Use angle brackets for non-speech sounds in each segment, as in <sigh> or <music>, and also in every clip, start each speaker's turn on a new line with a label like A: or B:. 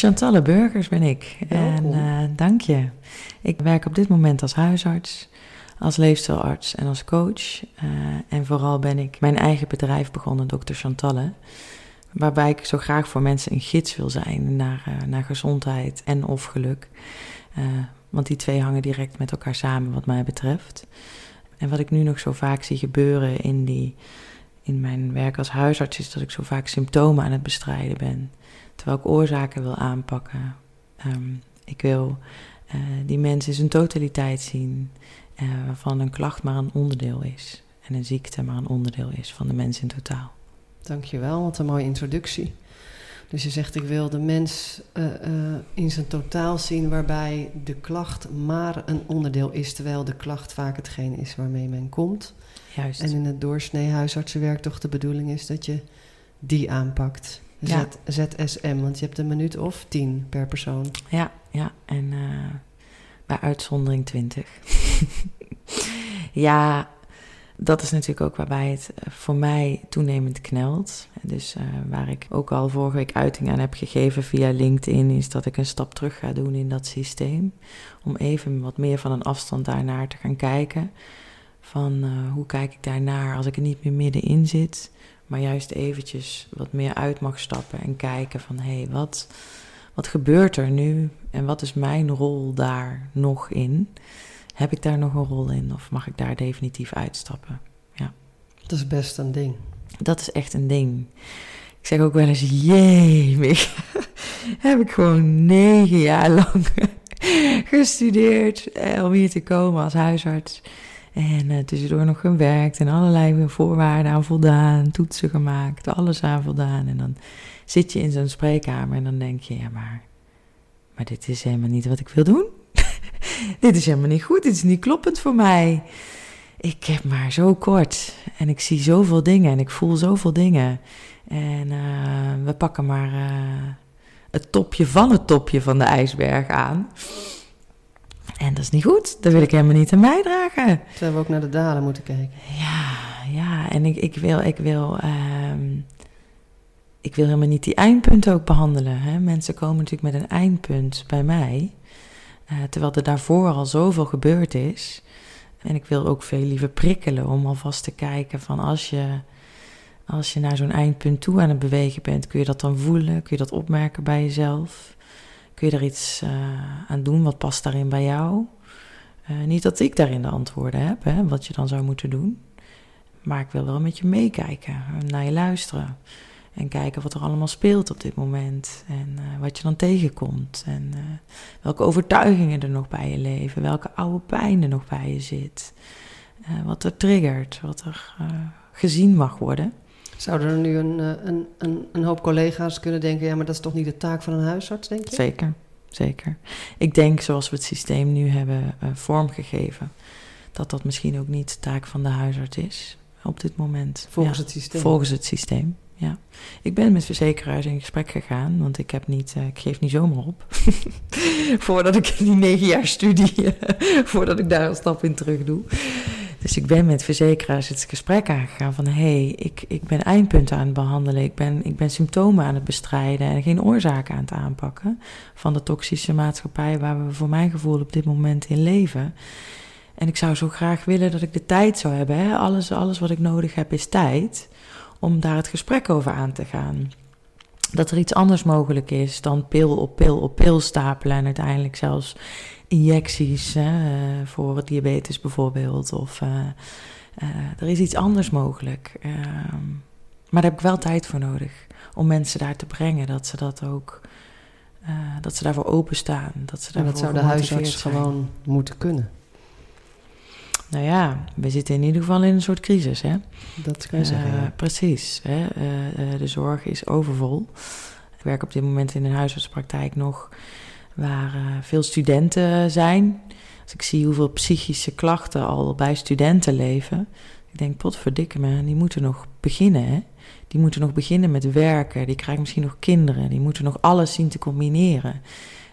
A: Chantalle Burgers ben ik. En uh, dank je. Ik werk op dit moment als huisarts, als leefstijlarts en als coach. Uh, en vooral ben ik mijn eigen bedrijf begonnen, Dr. Chantalle. Waarbij ik zo graag voor mensen een gids wil zijn naar, uh, naar gezondheid en of geluk. want die twee hangen direct met elkaar samen, wat mij betreft. En wat ik nu nog zo vaak zie gebeuren in, die, in mijn werk als huisarts, is dat ik zo vaak symptomen aan het bestrijden ben. Terwijl ik oorzaken wil aanpakken. Um, ik wil uh, die mensen in zijn totaliteit zien, uh, waarvan een klacht maar een onderdeel is. En een ziekte maar een onderdeel is van de mens in totaal.
B: Dankjewel, wat een mooie introductie. Dus je zegt, ik wil de mens uh, in zijn totaal zien, waarbij de klacht maar een onderdeel is, terwijl de klacht vaak hetgeen is waarmee men komt.
A: Juist.
B: En in het doorsnee huisartsenwerk toch de bedoeling is dat je die aanpakt.
A: Ja.
B: ZSM, want je hebt een minuut of tien per persoon.
A: Ja, ja. En uh, bij uitzondering 20. <laughs> ja, dat is natuurlijk ook waarbij het voor mij toenemend knelt. Dus uh, waar ik ook al vorige week uiting aan heb gegeven via LinkedIn, is dat ik een stap terug ga doen in dat systeem. Om even wat meer van een afstand daarnaar te gaan kijken. Van uh, hoe kijk ik daarnaar als ik er niet meer middenin zit maar juist eventjes wat meer uit mag stappen en kijken van hé, hey, wat, wat gebeurt er nu en wat is mijn rol daar nog in? Heb ik daar nog een rol in of mag ik daar definitief uitstappen? Ja.
B: Dat is best een ding.
A: Dat is echt een ding. Ik zeg ook wel eens, jee, <laughs> heb ik gewoon negen jaar lang <laughs> gestudeerd eh, om hier te komen als huisarts. En uh, tussendoor nog gewerkt en allerlei voorwaarden aan voldaan, toetsen gemaakt, alles aan voldaan. En dan zit je in zo'n spreekkamer en dan denk je, ja maar, maar dit is helemaal niet wat ik wil doen. <laughs> dit is helemaal niet goed, dit is niet kloppend voor mij. Ik heb maar zo kort en ik zie zoveel dingen en ik voel zoveel dingen. En uh, we pakken maar uh, het topje van het topje van de ijsberg aan. En dat is niet goed. Dat wil ik helemaal niet aan bijdragen.
B: Terwijl we ook naar de dalen moeten kijken.
A: Ja, ja. En ik, ik wil, ik wil, um, ik wil helemaal niet die eindpunten ook behandelen. Hè? Mensen komen natuurlijk met een eindpunt bij mij. Uh, terwijl er daarvoor al zoveel gebeurd is. En ik wil ook veel liever prikkelen om alvast te kijken van als je, als je naar zo'n eindpunt toe aan het bewegen bent, kun je dat dan voelen? Kun je dat opmerken bij jezelf? Kun je er iets uh, aan doen? Wat past daarin bij jou? Uh, niet dat ik daarin de antwoorden heb, hè, wat je dan zou moeten doen. Maar ik wil wel met je meekijken, naar je luisteren. En kijken wat er allemaal speelt op dit moment. En wat je dan tegenkomt. En welke overtuigingen er nog bij je leven. Welke oude pijn er nog bij je zit. wat er triggert. Wat er gezien mag worden.
B: Zouden er nu een, een, een, een, hoop collega's kunnen denken: ja, maar dat is toch niet de taak van een huisarts, denk je?
A: Zeker, zeker. Ik denk zoals we het systeem nu hebben uh, vormgegeven, dat dat misschien ook niet de taak van de huisarts is op dit moment.
B: Volgens
A: ja,
B: het systeem.
A: Volgens het systeem. Ja. Ik ben met verzekeraars in gesprek gegaan, want ik heb niet, uh, ik geef niet zomaar op. <laughs> voordat ik die negen jaar studie, <laughs> voordat ik daar een stap in terug doe. Dus ik ben met verzekeraars het gesprek aangegaan van... hé, hey, ik, ik ben eindpunten aan het behandelen. Ik ben, ik ben symptomen aan het bestrijden en geen oorzaken aan het aanpakken... van de toxische maatschappij waar we voor mijn gevoel op dit moment in leven. En ik zou zo graag willen dat ik de tijd zou hebben. Hè? Alles, alles wat ik nodig heb is tijd om daar het gesprek over aan te gaan. Dat er iets anders mogelijk is dan pil op pil op pil stapelen... en uiteindelijk zelfs injecties hè, voor diabetes bijvoorbeeld. Of uh, uh, er is iets anders mogelijk. Uh, maar daar heb ik wel tijd voor nodig om mensen daar te brengen. Dat ze dat ook, dat ze daarvoor openstaan. Dat, ze
B: en dat zou de huisarts zijn. gewoon moeten kunnen.
A: Nou ja, we zitten in ieder geval in een soort crisis, hè?
B: Dat kan je zeggen.
A: Uh, precies. Hè? Uh, de zorg is overvol. Ik werk op dit moment in een huisartspraktijk nog waar veel studenten zijn. Als ik zie hoeveel psychische klachten al bij studenten leven, ik denk, potverdikke me, die moeten nog beginnen, hè? Die moeten nog beginnen met werken, die krijgen misschien nog kinderen, die moeten nog alles zien te combineren.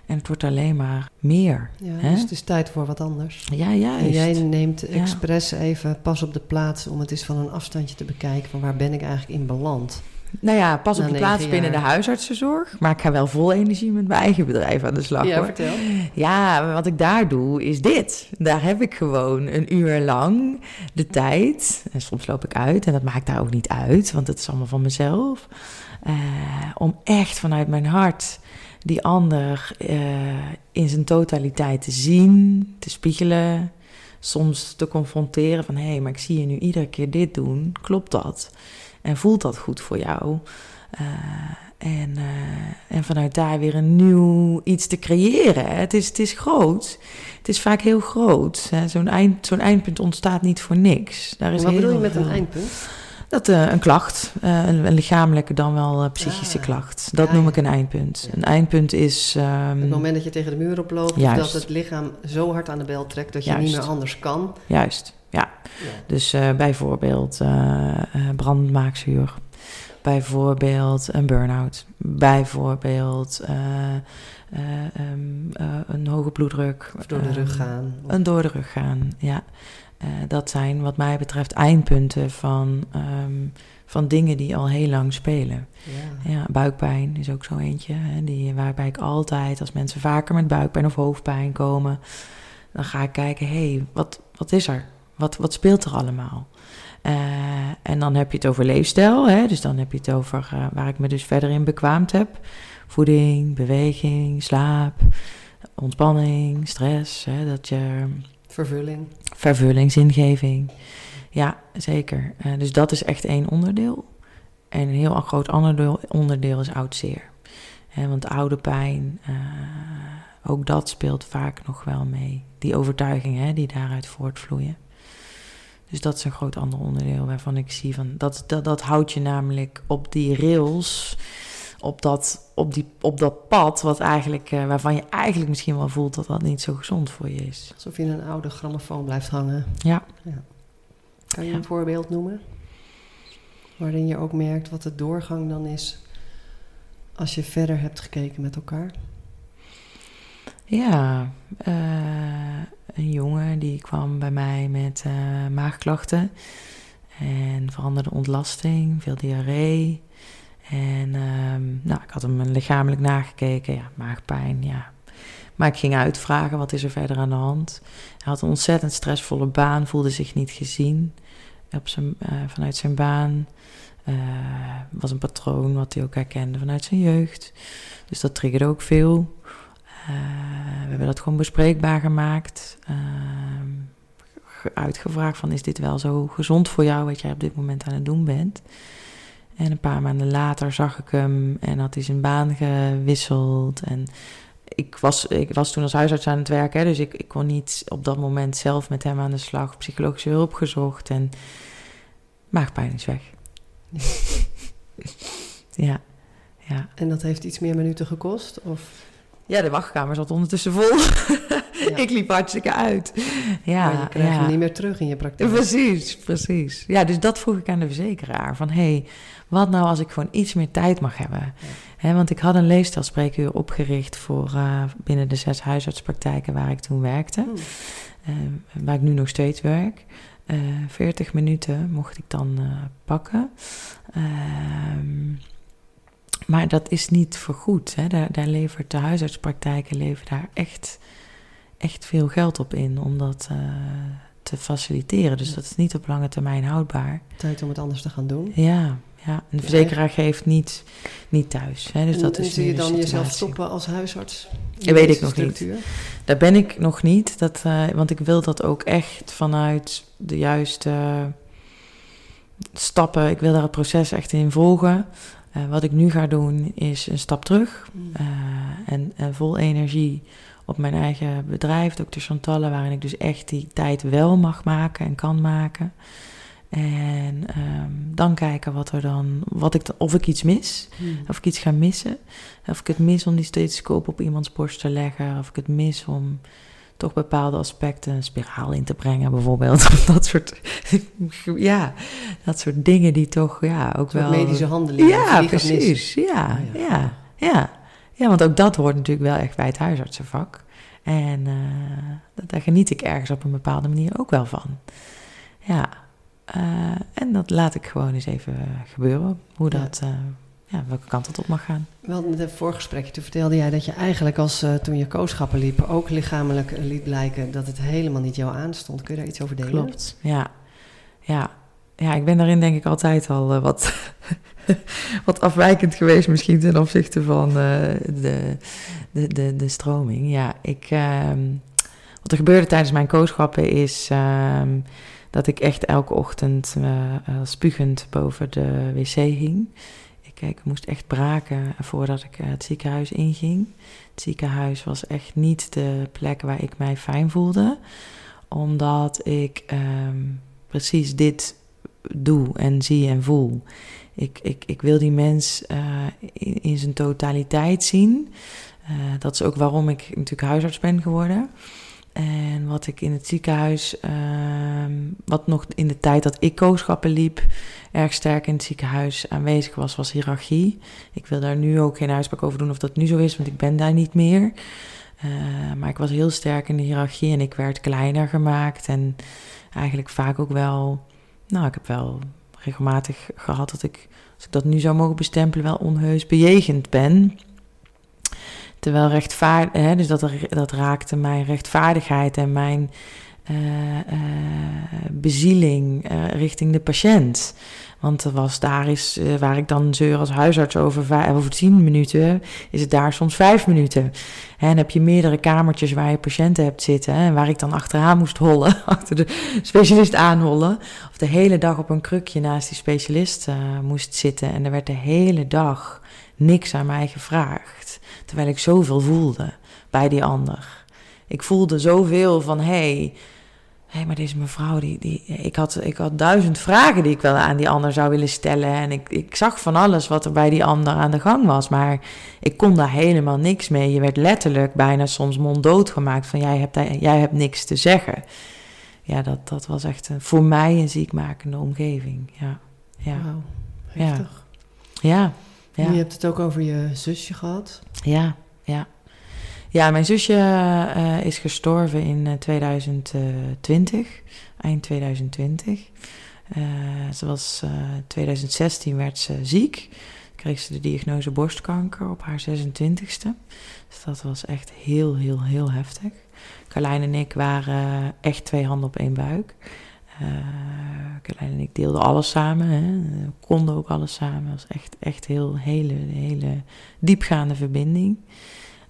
A: En het wordt alleen maar meer.
B: Ja, hè? dus het is tijd voor wat anders.
A: Ja, ja.
B: En jij neemt expres even pas op de plaats om het eens van een afstandje te bekijken van waar ben ik eigenlijk in beland.
A: Nou ja, pas op de plaats binnen de huisartsenzorg. Maar ik ga wel vol energie met mijn eigen bedrijf aan de slag.
B: Ja,
A: hoor.
B: vertel.
A: Ja, wat ik daar doe is dit. Daar heb ik gewoon een uur lang de tijd. En soms loop ik uit en dat maakt daar ook niet uit, want het is allemaal van mezelf. Uh, om echt vanuit mijn hart die ander uh, in zijn totaliteit te zien, te spiegelen. Soms te confronteren van hé, hey, maar ik zie je nu iedere keer dit doen. Klopt dat? En voelt dat goed voor jou? Uh, en, uh, en vanuit daar weer een nieuw iets te creëren. Het is, het is groot. Het is vaak heel groot. Zo'n eind, zo'n eindpunt ontstaat niet voor niks.
B: Daar is Wat bedoel je met een eindpunt?
A: Dat uh, een klacht, uh, een, een, lichamelijke dan wel uh, psychische ah, klacht. Dat ja, noem ik een eindpunt. Ja. Een eindpunt is. Um,
B: het moment dat je tegen de muur oploopt, dat het lichaam zo hard aan de bel trekt dat je
A: Juist.
B: niet meer anders kan.
A: Juist, ja. ja. Dus bijvoorbeeld brandmaakzuur, bijvoorbeeld een burn-out, bijvoorbeeld um, een hoge bloeddruk.
B: Of door de rug gaan.
A: Of... Een door de rug gaan, ja. Uh, dat zijn wat mij betreft eindpunten van, um, van dingen die al heel lang spelen.
B: Ja.
A: ja buikpijn is ook zo eentje. Hè, die, waarbij ik altijd, als mensen vaker met buikpijn of hoofdpijn komen, dan ga ik kijken, hé, hey, wat, wat is er? Wat, wat speelt er allemaal? Uh, en dan heb je het over leefstijl, hè, dus dan heb je het over uh, waar ik me dus verder in bekwaamd heb. Voeding, beweging, slaap, ontspanning, stress. Hè, dat je
B: Vervulling.
A: Vervulling, zingeving. Ja, zeker. Uh, dus dat is echt één onderdeel. En een heel groot ander onderdeel is oud zeer. He, want oude pijn, ook dat speelt vaak nog wel mee. Die overtuigingen die daaruit voortvloeien. Dus dat is een groot ander onderdeel waarvan ik zie van dat, dat, dat houdt je namelijk op die rails op dat, op die, op dat pad wat eigenlijk, uh, waarvan je eigenlijk misschien wel voelt dat dat niet zo gezond voor je is.
B: Alsof je in een oude grammofoon blijft hangen.
A: Ja.
B: ja. Kan je ja. een voorbeeld noemen? Waarin je ook merkt wat de doorgang dan is als je verder hebt gekeken met elkaar?
A: Ja, uh, een jongen die kwam bij mij met uh, maagklachten en veranderde ontlasting, veel diarree. En um, nou, ik had hem lichamelijk nagekeken, ja, maagpijn, ja. Maar ik ging uitvragen, wat is er verder aan de hand? Hij had een ontzettend stressvolle baan, voelde zich niet gezien op zijn, uh, vanuit zijn baan. Uh, was een patroon wat hij ook herkende vanuit zijn jeugd. Dus dat triggerde ook veel. Uh, we hebben dat gewoon bespreekbaar gemaakt. Ehm, uitgevraagd van, is dit wel zo gezond voor jou wat jij op dit moment aan het doen bent? En een paar maanden later zag ik hem en had hij zijn baan gewisseld. En ik was, ik was toen als huisarts aan het werken, dus ik, ik kon niet op dat moment zelf met hem aan de slag. Psychologische hulp gezocht en maagpijn is weg. <laughs> ja, ja.
B: En dat heeft iets meer minuten gekost? Of?
A: Ja, de wachtkamer zat ondertussen vol. <laughs> ja. Ik liep hartstikke uit. Ja,
B: maar je krijgt
A: ja.
B: hem niet meer terug in je praktijk.
A: Precies, precies. Ja, dus dat vroeg ik aan de verzekeraar. Van, hé, hey, wat nou als ik gewoon iets meer tijd mag hebben? Ja. He, want ik had een leefstijlspreekuur opgericht voor uh, binnen de zes huisartspraktijken waar ik toen werkte. Hmm. Uh, waar ik nu nog steeds werk. Uh, 40 minuten mocht ik dan pakken. Ehm, maar dat is niet vergoed. Hè. Daar, daar levert de huisartspraktijken leveren daar echt, echt veel geld op in om dat uh, te faciliteren. Dus dat is niet op lange termijn houdbaar.
B: Tijd om het anders te gaan doen.
A: Ja, ja. een verzekeraar geeft niet, niet thuis. Hè. Dus
B: en,
A: dat
B: en
A: is
B: zie je dan jezelf stoppen als huisarts?
A: Dat weet ik nog structuur? niet. Daar ben ik nog niet. Dat, uh, want ik wil dat ook echt vanuit de juiste stappen. Ik wil daar het proces echt in volgen. Uh, wat ik nu ga doen is een stap terug mm. uh, en, en, vol energie op mijn eigen bedrijf, Dr. Chantalle, waarin ik dus echt die tijd wel mag maken en kan maken. En ehm, dan kijken wat er dan, wat ik, of ik iets mis,
B: Hmm.
A: of ik iets ga missen. Of ik het mis om die stethoscoop op iemands borst te leggen, of ik het mis om toch bepaalde aspecten een spiraal in te brengen, bijvoorbeeld. <laughs> Dat soort, <laughs> ja, dat soort dingen die toch, ja, ook wel.
B: medische handelingen.
A: Ja, precies. Ja,
B: ja.
A: ja, ja. Ja, want ook dat hoort natuurlijk wel echt bij het huisartsenvak. En dat- daar geniet ik ergens op een bepaalde manier ook wel van. Ja, eh, en dat laat ik gewoon eens even gebeuren. Hoe
B: Ja.
A: dat, eh, ja, welke kant het op mag gaan.
B: Wel, in het voorgesprekje toen vertelde jij dat je eigenlijk als toen je kooschappen liep... ook lichamelijk liet blijken dat het helemaal niet jou aanstond. Kun je daar iets over delen?
A: Klopt, ja. Ja. Ja, ik ben daarin denk ik altijd al eh, wat, <laughs> wat afwijkend geweest misschien ten opzichte van eh, de, de, de, de stroming. Ja, ik, ehm, wat er gebeurde tijdens mijn kooschappen is ehm, dat ik echt elke ochtend eh, spugend boven de wc hing. Ik, ik moest echt braken voordat ik het ziekenhuis inging. Het ziekenhuis was echt niet de plek waar ik mij fijn voelde omdat ik ehm, precies dit doe en zie en voel. Ik, ik, ik wil die mens eh, in, in zijn totaliteit zien. Eh, dat is ook waarom ik natuurlijk huisarts ben geworden. En wat ik in het ziekenhuis, ehm, wat nog in de tijd dat ik kooschappen liep, erg sterk in het ziekenhuis aanwezig was, was hiërarchie. Ik wil daar nu ook geen uitspraak over doen of dat nu zo is, want ik ben daar niet meer. Eh, maar ik was heel sterk in de hiërarchie en ik werd kleiner gemaakt. En eigenlijk vaak ook wel, nou, ik heb wel regelmatig gehad dat ik, als ik dat nu zou mogen bestempelen, wel onheus bejegend ben. Terwijl rechtvaardig, dus dat, dat raakte mijn rechtvaardigheid en mijn bezieling eh, richting de patiënt. Want er was daar is, eh, waar ik dan zeur als huisarts over, over tien minuten, is het daar soms vijf minuten. En heb je meerdere kamertjes waar je patiënten hebt zitten. En waar ik dan achteraan moest hollen, <laughs> achter de specialist aanhollen. Of de hele dag op een krukje naast die specialist eh, moest zitten. En er werd de hele dag niks aan mij gevraagd. Terwijl ik zoveel voelde bij die ander. Ik voelde zoveel van, hé, hey, hé, maar deze mevrouw, die, die, ik, had, ik had duizend vragen die ik wel aan die ander zou willen stellen. En ik, ik zag van alles wat er bij die ander aan de gang was. Maar ik kon daar helemaal niks mee. Je werd letterlijk bijna soms monddood gemaakt van, jij hebt, jij hebt niks te zeggen. Ja, dat, dat was echt een, voor mij een ziekmakende omgeving. Ja, ja,
B: Wauw,
A: Ja.
B: heftig.
A: ja.
B: En
A: ja.
B: je hebt het ook over je zusje gehad.
A: Ja, ja. Ja, mijn zusje eh, is gestorven in eh, 2020, eind 2020. Eh, ze was, eh 2016 werd ze ziek. Kreeg ze de diagnose borstkanker op haar 26ste. Dus dat was echt heel, heel, heel heftig. Carlijn en ik waren echt twee handen op één buik. Eh Carlijn en ik deelden alles samen. Hè. We konden ook alles samen. Het was echt, echt heel, hele, hele diepgaande verbinding.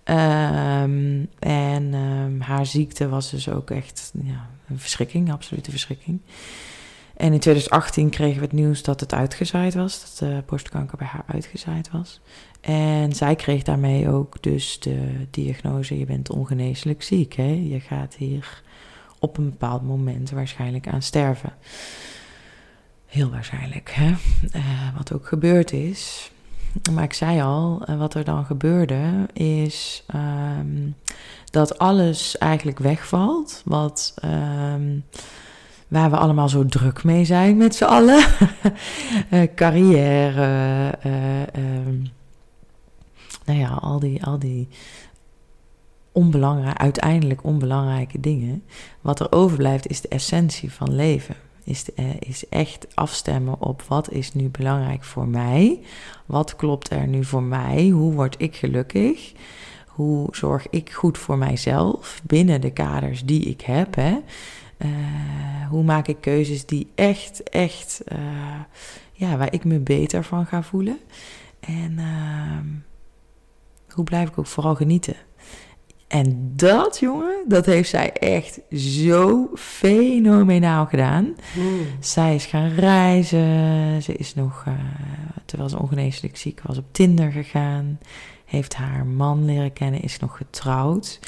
A: Ehm, en ehm, haar ziekte was dus ook echt ja, een verschrikking, absolute verschrikking. En in 2018 kregen we het nieuws dat het uitgezaaid was, dat de borstkanker bij haar uitgezaaid was. En zij kreeg daarmee ook dus de diagnose, je bent ongeneeslijk ziek. Hè? Je gaat hier op een bepaald moment waarschijnlijk aan sterven. Heel waarschijnlijk, hè? Eh, wat ook gebeurd is. Maar ik zei al, eh, wat er dan gebeurde is ehm, dat alles eigenlijk wegvalt. Wat, ehm, waar we allemaal zo druk mee zijn met z'n allen. <laughs> Eh, carrière, eh, ehm, nou ja, al die, al die onbelangrijk, uiteindelijk onbelangrijke dingen. Wat er overblijft is de essentie van leven. Is, eh, is echt afstemmen op wat is nu belangrijk voor mij. Wat klopt er nu voor mij? Hoe word ik gelukkig? Hoe zorg ik goed voor mijzelf binnen de kaders die ik heb? Hè? Eh, hoe maak ik keuzes die echt, echt, eh, ja, waar ik me beter van ga voelen? En ehm, hoe blijf ik ook vooral genieten? En dat, jongen, dat heeft zij echt zo fenomenaal gedaan.
B: Hmm.
A: Zij is gaan reizen. Ze is nog, eh, terwijl ze ongeneeslijk ziek was, op Tinder gegaan. Heeft haar man leren kennen, is nog getrouwd.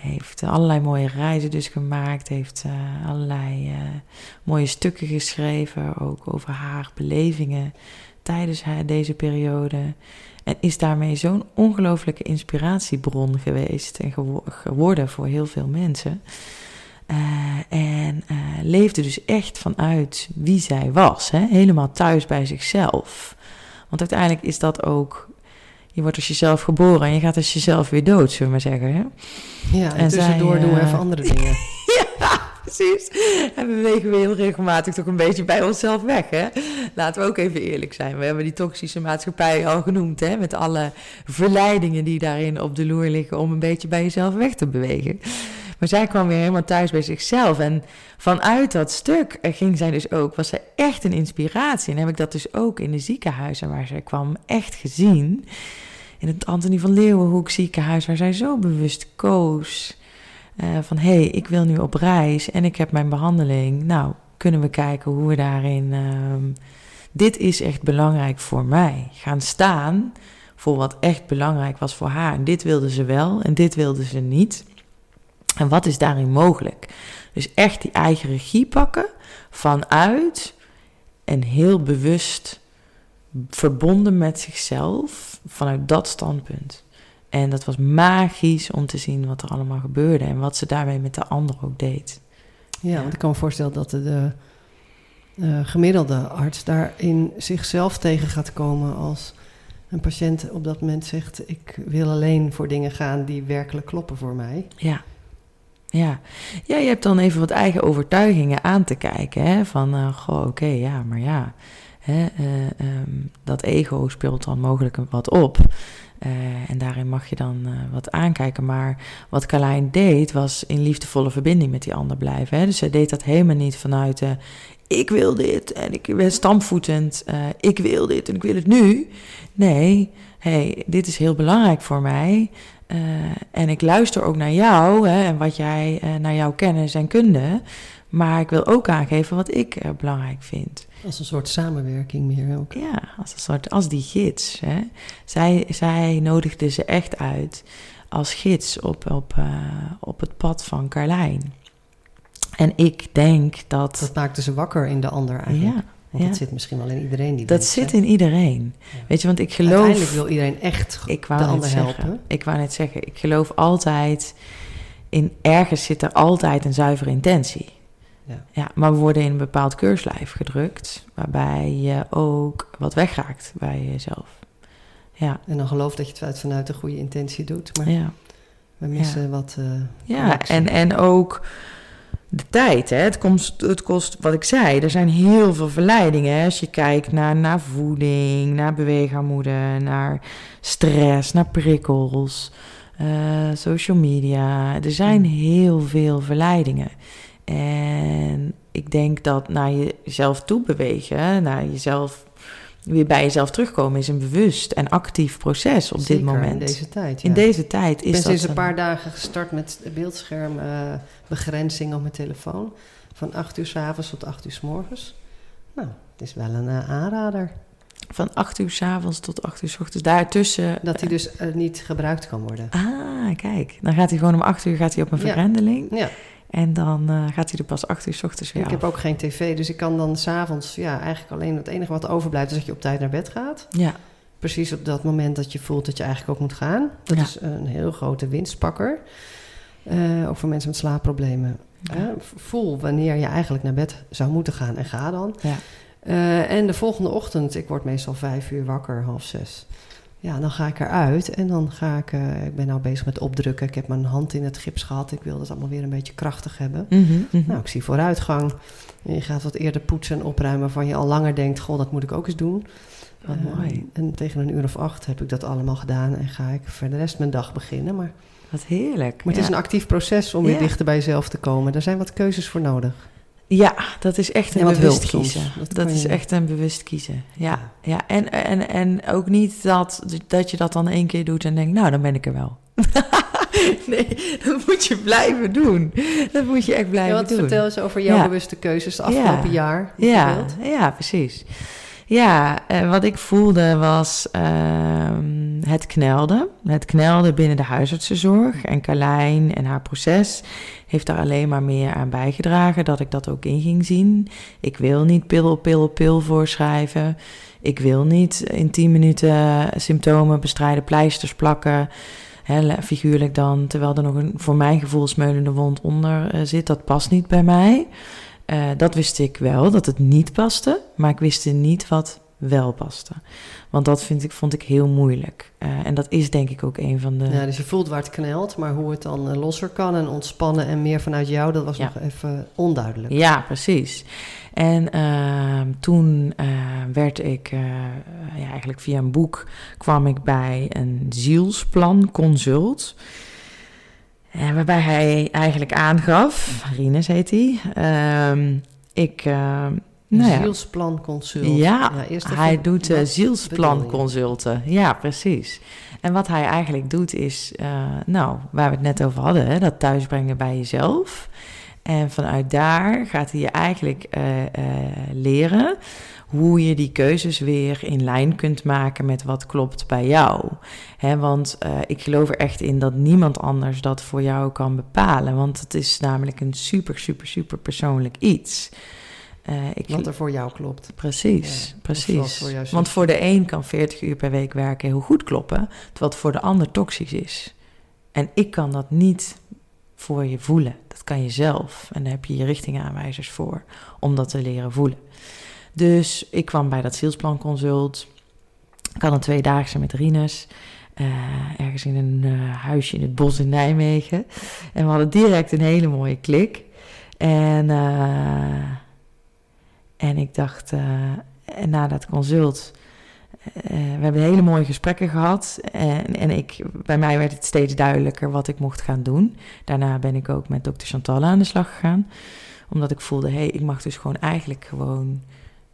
A: heeft allerlei mooie reizen dus gemaakt. Heeft allerlei mooie stukken geschreven. Ook over haar belevingen tijdens haar, deze periode. En is daarmee zo'n ongelooflijke inspiratiebron geweest en geworden voor heel veel mensen. Uh, en uh, leefde dus echt vanuit wie zij was. Hè? Helemaal thuis bij zichzelf. Want uiteindelijk is dat ook. Je wordt als jezelf geboren en je gaat als jezelf weer dood, zullen we maar zeggen. Hè?
B: Ja, en, en tussendoor zij, doen we even andere dingen. <laughs>
A: precies. En we bewegen we heel regelmatig toch een beetje bij onszelf weg. Hè? Laten we ook even eerlijk zijn. We hebben die toxische maatschappij al genoemd. Hè? Met alle verleidingen die daarin op de loer liggen om een beetje bij jezelf weg te bewegen. Maar zij kwam weer helemaal thuis bij zichzelf. En vanuit dat stuk ging zij dus ook, was zij echt een inspiratie. En heb ik dat dus ook in de ziekenhuizen waar zij kwam echt gezien. In het Antonie van Leeuwenhoek ziekenhuis, waar zij zo bewust koos. Uh, van hé, hey, ik wil nu op reis en ik heb mijn behandeling. Nou, kunnen we kijken hoe we daarin. Uh, dit is echt belangrijk voor mij. Gaan staan voor wat echt belangrijk was voor haar. En dit wilde ze wel en dit wilde ze niet. En wat is daarin mogelijk? Dus echt die eigen regie pakken vanuit en heel bewust verbonden met zichzelf vanuit dat standpunt. En dat was magisch om te zien wat er allemaal gebeurde en wat ze daarmee met de ander ook deed.
B: Ja, want ik kan me voorstellen dat de, de gemiddelde arts daarin zichzelf tegen gaat komen als een patiënt op dat moment zegt: Ik wil alleen voor dingen gaan die werkelijk kloppen voor mij.
A: Ja. Ja. ja, je hebt dan even wat eigen overtuigingen aan te kijken. Hè? Van, uh, goh, oké, ja, maar ja. Hè, uh, um, dat ego speelt dan mogelijk wat op. Uh, en daarin mag je dan wat aankijken. Maar wat Carlijn deed, was in liefdevolle verbinding met die ander blijven. Hè? Dus zij deed dat helemaal niet vanuit... ik wil dit en ik ben stampvoetend. ik wil dit en ik wil het nu. Nee, hey, dit is heel belangrijk voor mij. Uh, en ik luister ook naar jou hè, en wat jij uh, naar jouw kennis en kunde. Maar ik wil ook aangeven wat ik uh, belangrijk vind.
B: Als een soort samenwerking meer ook.
A: Ja, als een soort, als die gids. Hè. Zij, zij nodigde ze echt uit als gids op, op, op het pad van Carlijn. En ik denk dat.
B: Dat maakte ze wakker in de ander eigenlijk. Ja. Want dat zit misschien wel in iedereen. Die
A: dat zit in iedereen. Weet je, want ik geloof...
B: Uiteindelijk wil iedereen echt ik wou de ander helpen.
A: Ik wou net zeggen, ik geloof altijd... In ergens zit er altijd een zuivere intentie. Ja. ja, maar we worden in een bepaald keurslijf gedrukt... waarbij je ook wat wegraakt bij jezelf. Ja.
B: En dan geloof dat je het vanuit een goede intentie doet. Maar ja. we missen wat... Uh,
A: ja, en, en ook de tijd. Hè? Het, kost, het kost, wat ik zei, er zijn heel veel verleidingen. Hè? Als je kijkt naar, naar voeding, naar beweegarmoede, naar stress, naar prikkels, uh, social media. Er zijn hmm. heel veel verleidingen. En ik denk dat naar jezelf toe bewegen, naar jezelf weer bij jezelf terugkomen is een bewust en actief proces op dit moment.
B: in deze tijd.
A: Ja. In deze tijd is
B: ik ben
A: sinds
B: een paar dagen gestart met beeldschermbegrenzing op mijn telefoon. Van 8 uur s avonds tot 8 uur s morgens. Nou, het is wel een uh, aanrader.
A: Van 8 uur s avonds tot 8 uur s ochtends. Daartussen.
B: Dat hij dus uh, niet gebruikt kan worden.
A: Ah, kijk. Dan gaat hij gewoon om 8 uur gaat hij op een vergrendeling. Ja. En dan uh, gaat hij er pas acht uur s ochtends weer
B: Ik heb ook geen tv, dus ik kan dan s'avonds... Ja, eigenlijk alleen het enige wat overblijft is dat je op tijd naar bed gaat. Ja. Precies op dat moment dat je voelt dat je eigenlijk ook moet gaan. Dat is een heel grote winstpakker. Uh, ook voor mensen met slaapproblemen. Ja. voel wanneer je eigenlijk naar bed zou moeten gaan en ga dan. Ja. Uh, en de volgende ochtend, ik word meestal vijf uur wakker, half zes. Ja, dan ga ik eruit en dan ga ik... Uh, ik ben nou bezig met opdrukken. Ik heb mijn hand in het gips gehad. Ik wil dat allemaal weer een beetje krachtig hebben. Mm Nou, ik zie vooruitgang. Je gaat wat eerder poetsen en opruimen... waarvan je al langer denkt... goh, dat moet ik ook eens doen.
A: Uh, mooi.
B: En tegen een uur of acht heb ik dat allemaal gedaan... en ga ik voor de rest mijn dag beginnen. Maar,
A: wat heerlijk.
B: Maar het is een actief proces om weer dichter bij jezelf te komen. Er zijn wat keuzes voor nodig.
A: Ja, dat is echt een bewust kiezen. Dat, is echt een bewust kiezen. Ja, ja. En, en, en ook niet dat, dat je dat dan één keer doet en denkt, nou, dan ben ik er wel. <laughs> nee, dat moet je blijven doen. Dat moet je echt blijven ja,
B: wat
A: doen.
B: Vertel eens over jouw bewuste keuzes de afgelopen jaar.
A: Ja, ja, precies. Ja, eh, wat ik voelde was ehm, het knelde. Het knelde binnen de huisartsenzorg. En Carlijn en haar proces heeft daar alleen maar meer aan bijgedragen dat ik dat ook in ging zien. Ik wil niet pil op pil op pil voorschrijven. Ik wil niet in 10 minuten symptomen bestrijden, pleisters plakken. Figuurlijk dan, terwijl er nog een voor mijn gevoel smeulende wond onder uh, zit. Dat past niet bij mij. Uh, dat wist ik wel, dat het niet paste. Maar ik wist niet wat wel paste. Want dat vind ik, vond ik heel moeilijk. Uh, en dat is denk ik ook een van de...
B: Ja, dus je voelt waar het knelt, maar hoe het dan losser kan en ontspannen en meer vanuit jou, dat was ja. nog even onduidelijk.
A: Ja, precies. En uh, toen uh, werd ik, uh, ja, eigenlijk via een boek kwam ik bij een zielsplan consult. Waarbij hij eigenlijk aangaf, Rinus heet hij, ehm, ik...
B: Nou ja.
A: Ja, hij doet uh. Ja, precies. En wat hij eigenlijk doet is, uh, nou, waar we het net over hadden, hè, dat thuisbrengen bij jezelf. En vanuit daar gaat hij je eigenlijk uh, leren hoe je die keuzes weer in lijn kunt maken met wat klopt bij jou. He, want ik geloof er echt in dat niemand anders dat voor jou kan bepalen. Want het is namelijk een super, super, super persoonlijk iets.
B: Uh, ik Wat er voor jou klopt.
A: Precies, precies. Voor Want voor de een kan 40 uur per week werken heel goed kloppen, terwijl het voor de ander toxisch is. En ik kan dat niet voor je voelen. Dat kan je zelf. En daar heb je je richtingaanwijzers voor om dat te leren voelen. Dus ik kwam bij dat zielsplan consult. Ik had een tweedaagse met Rinus. Uh, ergens in een uh, huisje in het bos in Nijmegen. En we hadden direct een hele mooie klik. En uh, en ik dacht, uh, na dat consult, we hebben hele mooie gesprekken gehad. En, en ik, bij mij werd het steeds duidelijker wat ik mocht gaan doen. Daarna ben ik ook met dokter Chantal aan de slag gegaan. Omdat ik voelde, hé, hey, ik mag dus gewoon eigenlijk gewoon,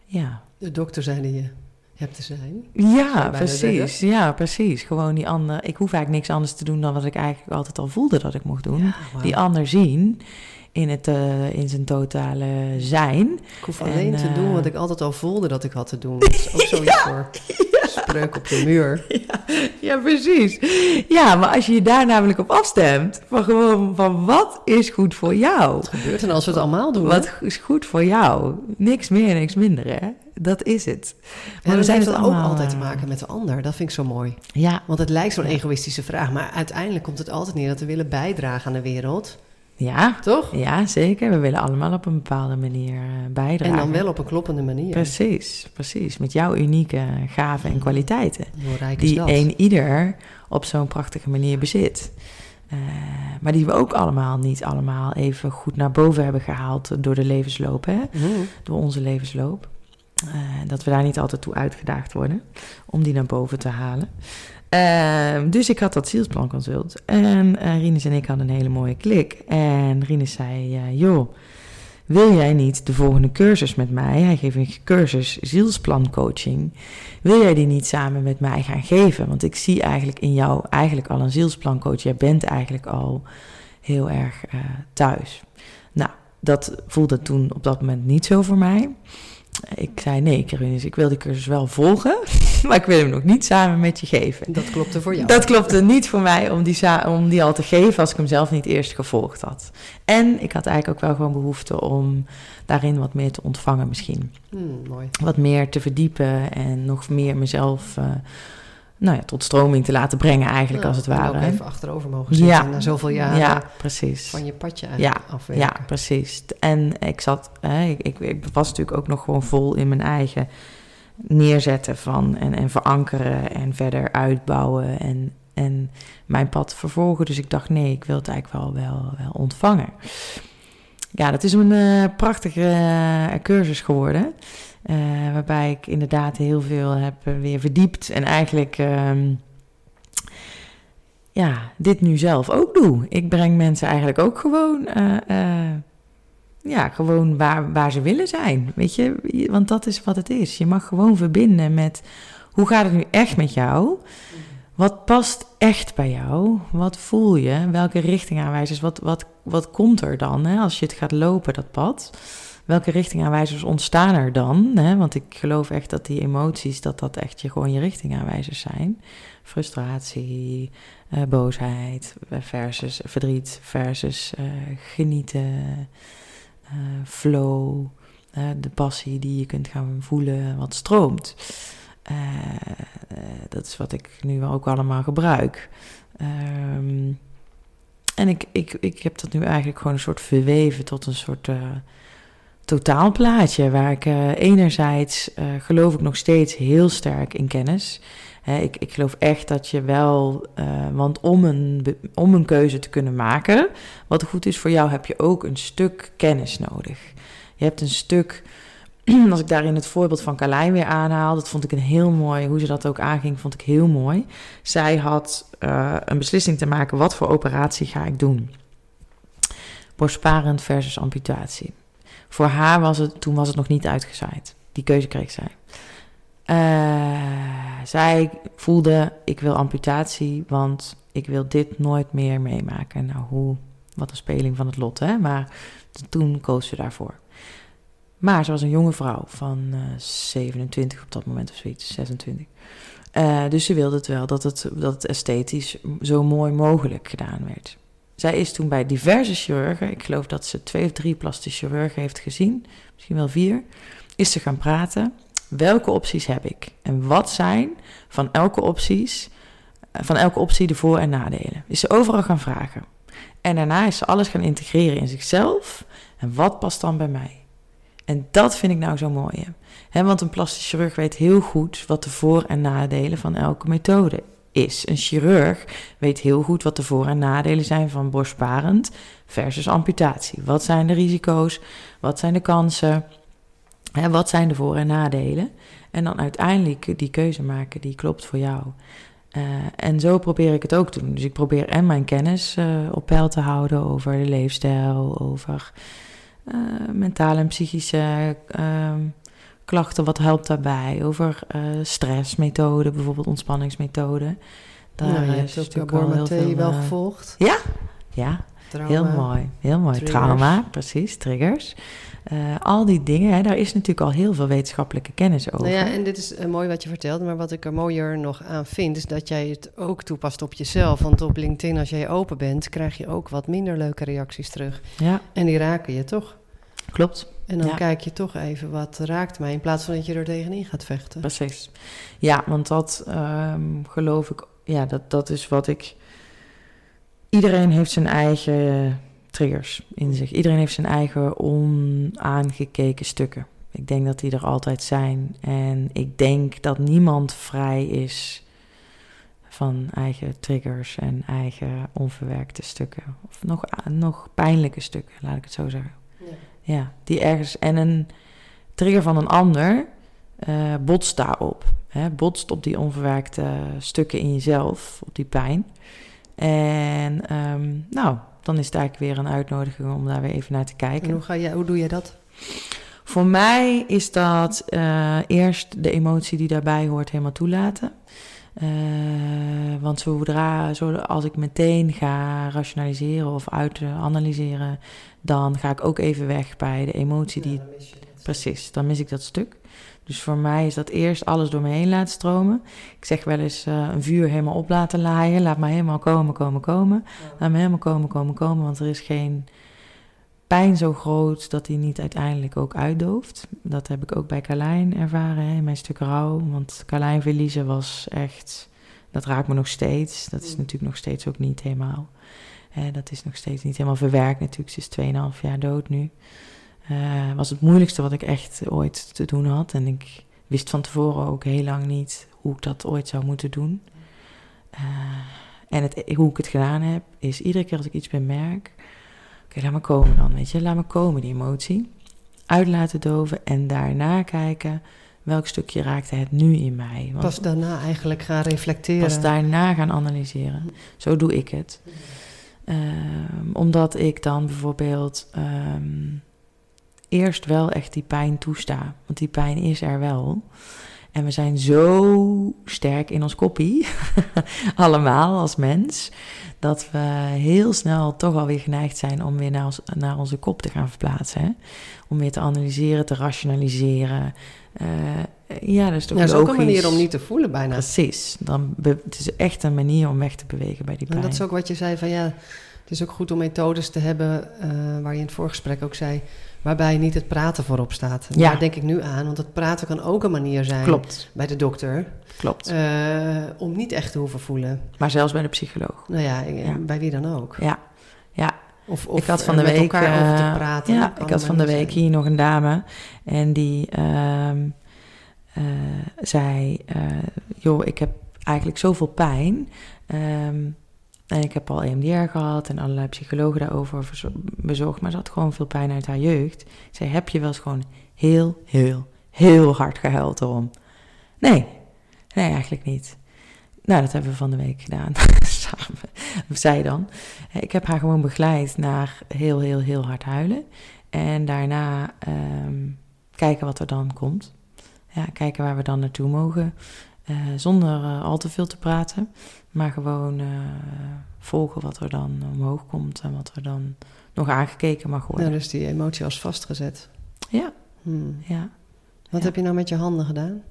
A: ja...
B: De dokter zei die je hebt te zijn.
A: Ja, precies. Ja, precies. Gewoon die ander. Ik hoef eigenlijk niks anders te doen dan wat ik eigenlijk altijd al voelde dat ik mocht doen. Die ander zien in, het, uh, in zijn totale zijn.
B: Ik hoef alleen te doen wat eh, ik altijd al voelde dat ik had te doen. <laughs> Dat is ook zoiets ja, voor op de muur. <laughs>
A: Ja, ja, precies. Ja, maar als je je daar namelijk op afstemt, van gewoon van wat is goed voor jou?
B: Wat gebeurt er als we het allemaal doen?
A: Wat is goed voor jou? Niks meer, niks minder, hè? Dat is het.
B: Maar en we zijn het allemaal... ook altijd te maken met de ander. Dat vind ik zo mooi.
A: Ja.
B: Want het lijkt zo'n egoïstische vraag, maar uiteindelijk komt het altijd neer dat we willen bijdragen aan de wereld.
A: Ja.
B: Toch?
A: Ja, zeker. We willen allemaal op een bepaalde manier eh, bijdragen.
B: En dan wel op een kloppende manier.
A: Precies, precies. Met jouw unieke gaven en kwaliteiten. Die een ieder op zo'n prachtige manier bezit. Uh, maar die we ook allemaal niet allemaal even goed naar boven hebben gehaald door de levensloop, hè? Mhm. Door onze levensloop. Uh, dat we daar niet altijd toe uitgedaagd worden om die naar boven te halen. Uh, dus ik had dat zielsplan consult. En uh, Rinus en ik hadden een hele mooie klik. En Rinus zei, uh, joh, wil jij niet de volgende cursus met mij? Hij geeft een cursus zielsplan coaching. Wil jij die niet samen met mij gaan geven? Want ik zie eigenlijk in jou eigenlijk al een zielsplan coach. Jij bent eigenlijk al heel erg eh, thuis. Nou, dat voelde toen op dat moment niet zo voor mij. Ik zei nee, Karinus, ik wil die cursus wel volgen, <laughs> <laughs> maar ik wil hem nog niet samen met je geven.
B: Dat klopte voor jou.
A: Dat klopte niet voor mij om die, om die al te geven als ik hem zelf niet eerst gevolgd had. En ik had eigenlijk ook wel gewoon behoefte om daarin wat meer te ontvangen misschien.
B: Hmm, mooi.
A: Wat meer te verdiepen en nog meer mezelf... Uh, nou ja, tot stroming te laten brengen eigenlijk als het ware.
B: ook even achterover mogen zitten ja. na zoveel jaren
A: ja, precies.
B: van je padje
A: ja,
B: afwerken.
A: Ja, precies. En ik zat, hè, ik, ik, ik, was natuurlijk ook nog gewoon vol in mijn eigen neerzetten van en, en verankeren en verder uitbouwen en, en mijn pad vervolgen. Dus ik dacht, nee, ik wil het eigenlijk wel, wel, ontvangen. Ja, dat is een uh, prachtige uh, cursus geworden. Uh, waarbij ik inderdaad heel veel heb weer verdiept. En eigenlijk uh, ja, dit nu zelf ook doe. Ik breng mensen eigenlijk ook gewoon, ja, gewoon waar, waar ze willen zijn. Weet je, want dat is wat het is. Je mag gewoon verbinden met hoe gaat het nu echt met jou? Wat past echt bij jou? Wat voel je? Welke richting aanwijzers? Wat, wat, wat komt er dan hè, als je het gaat lopen, dat pad? welke richtingaanwijzers ontstaan er dan? Hè? Want ik geloof echt dat die emoties, dat dat echt je, gewoon je richtingaanwijzers zijn. Frustratie, uh, boosheid versus verdriet versus uh, genieten, flow, de passie die je kunt gaan voelen, wat stroomt. dat is wat ik nu ook allemaal gebruik. Um, en ik, ik, ik heb dat nu eigenlijk gewoon een soort verweven tot een soort uh, totaalplaatje. Waar ik enerzijds geloof ik nog steeds heel sterk in kennis. Ik, ik geloof echt dat je wel, want om een, om een keuze te kunnen maken, wat goed is voor jou, heb je ook een stuk kennis nodig. Je hebt een stuk <clears throat> als ik daarin het voorbeeld van Carlijn weer aanhaal, dat vond ik een heel mooi, hoe ze dat ook aanging, vond ik heel mooi. Zij had uh, een beslissing te maken, wat voor operatie ga ik doen? Borstsparend versus amputatie. Voor haar was het, toen was het nog niet uitgezaaid. Die keuze kreeg zij. Uh, zij voelde, ik wil amputatie, want ik wil dit nooit meer meemaken. Nou, hoe, wat een speling van het lot, hè? Maar toen koos ze daarvoor. Maar ze was een jonge vrouw van uh, eh, 27 op dat moment of zoiets, 26. Uh, dus ze wilde het wel dat het, dat het esthetisch zo mooi mogelijk gedaan werd. Zij is toen bij diverse chirurgen, ik geloof dat ze twee of drie plastische chirurgen heeft gezien, misschien wel vier, is ze gaan praten. Welke opties heb ik? En wat zijn van elke, opties, eh, van elke optie de voor- en nadelen? Is ze overal gaan vragen. En daarna is ze alles gaan integreren in zichzelf. En wat past dan bij mij? En dat vind ik nou zo mooi. He, want een plastisch chirurg weet heel goed wat de voor- en nadelen van elke methode is. Een chirurg weet heel goed wat de voor- en nadelen zijn van borstparend versus amputatie. Wat zijn de risico's? Wat zijn de kansen? He, wat zijn de voor- en nadelen? En dan uiteindelijk die keuze maken die klopt voor jou. Uh, en zo probeer ik het ook te doen. Dus ik probeer en mijn kennis uh, op peil te houden over de leefstijl, over uh, mentale en psychische uh, klachten, wat helpt daarbij? Over stressmethoden, bijvoorbeeld ontspanningsmethoden.
B: Daar nou, je hebt ook veel, wel gevolgd.
A: Ja, ja. Trauma, heel mooi, heel mooi. Triggers. Trauma, precies, triggers. Uh, al die dingen, hè, daar is natuurlijk al heel veel wetenschappelijke kennis over.
B: Nou ja, en dit is uh, mooi wat je vertelt, maar wat ik er mooier nog aan vind, is dat jij het ook toepast op jezelf. Want op LinkedIn, als jij open bent, krijg je ook wat minder leuke reacties terug.
A: Ja.
B: En die raken je toch?
A: Klopt.
B: En dan kijk je toch even wat raakt mij, in plaats van dat je er tegenin gaat vechten.
A: Precies. Ja, want dat um, geloof ik, ja, dat, dat is wat ik. Iedereen heeft zijn eigen triggers in zich. Iedereen heeft zijn eigen onaangekeken stukken. Ik denk dat die er altijd zijn. En ik denk dat niemand vrij is van eigen triggers en eigen onverwerkte stukken. Of nog, nog pijnlijke stukken, laat ik het zo zeggen. Ja, ja die ergens. En een trigger van een ander uh, botst daarop. Hè, botst op die onverwerkte stukken in jezelf, op die pijn. En um, nou, dan is het eigenlijk weer een uitnodiging om daar weer even naar te kijken.
B: En hoe, ga je, hoe doe je dat?
A: Voor mij is dat uh, eerst de emotie die daarbij hoort helemaal toelaten. Uh, want zodra, als ik meteen ga rationaliseren of uitanalyseren, dan ga ik ook even weg bij de emotie die. Ja, precies, dan mis ik dat stuk. Dus voor mij is dat eerst alles door me heen laten stromen. Ik zeg wel eens uh, een vuur helemaal op laten laaien. Laat maar helemaal komen, komen, komen. Laat me helemaal komen, komen, komen. Want er is geen pijn zo groot dat die niet uiteindelijk ook uitdooft. Dat heb ik ook bij Carlijn ervaren, hè, in mijn stuk rouw. Want Carlijn verliezen was echt... Dat raakt me nog steeds. Dat is mm. natuurlijk nog steeds ook niet helemaal... Hè, dat is nog steeds niet helemaal verwerkt natuurlijk. Ze is 2,5 jaar dood nu. Uh, was het moeilijkste wat ik echt ooit te doen had. En ik wist van tevoren ook heel lang niet hoe ik dat ooit zou moeten doen. Uh, en het, hoe ik het gedaan heb, is iedere keer als ik iets bemerk... Oké, laat me komen dan, weet je. Laat me komen, die emotie. Uit laten doven en daarna kijken... welk stukje raakte het nu in mij.
B: Want pas daarna eigenlijk gaan reflecteren.
A: Pas daarna gaan analyseren. Zo doe ik het. Uh, omdat ik dan bijvoorbeeld... Um, eerst wel echt die pijn toesta. Want die pijn is er wel. En we zijn zo sterk in ons koppie, <laughs> allemaal als mens, dat we heel snel toch alweer geneigd zijn om weer naar, ons, naar onze kop te gaan verplaatsen. Hè? Om weer te analyseren, te rationaliseren. Uh, ja, dat is toch
B: ja, dat is ook een manier om niet te voelen bijna.
A: Precies. Dan het is echt een manier om weg te bewegen bij die pijn.
B: En dat is ook wat je zei van ja, het is ook goed om methodes te hebben, uh, waar je in het voorgesprek ook zei, waarbij niet het praten voorop staat. Ja. Daar denk ik nu aan, want het praten kan ook een manier zijn
A: Klopt.
B: bij de dokter.
A: Klopt.
B: Uh, om niet echt te hoeven voelen.
A: Maar zelfs bij de psycholoog.
B: Nou ja, ja. bij wie dan ook.
A: Ja, ja.
B: Of, of
A: ik had van de week
B: over te praten.
A: Ja, ik had van de week hier nog een dame en die uh, zei: Joh, ik heb eigenlijk zoveel pijn. Um, en ik heb al EMDR gehad en allerlei psychologen daarover bezocht. Maar ze had gewoon veel pijn uit haar jeugd. Zei, heb je wel eens gewoon heel, heel, heel hard gehuild erom? Nee, nee eigenlijk niet. Nou, dat hebben we van de week gedaan. <laughs> Samen. Zij dan. Ik heb haar gewoon begeleid naar heel, heel, heel hard huilen. En daarna um, kijken wat er dan komt. Ja, kijken waar we dan naartoe mogen. Uh, zonder uh, al te veel te praten. Maar gewoon uh, volgen wat er dan omhoog komt en wat er dan nog aangekeken mag worden.
B: Ja, dus die emotie als vastgezet.
A: Ja.
B: Hmm.
A: ja.
B: Wat
A: ja.
B: heb je nou met je handen gedaan?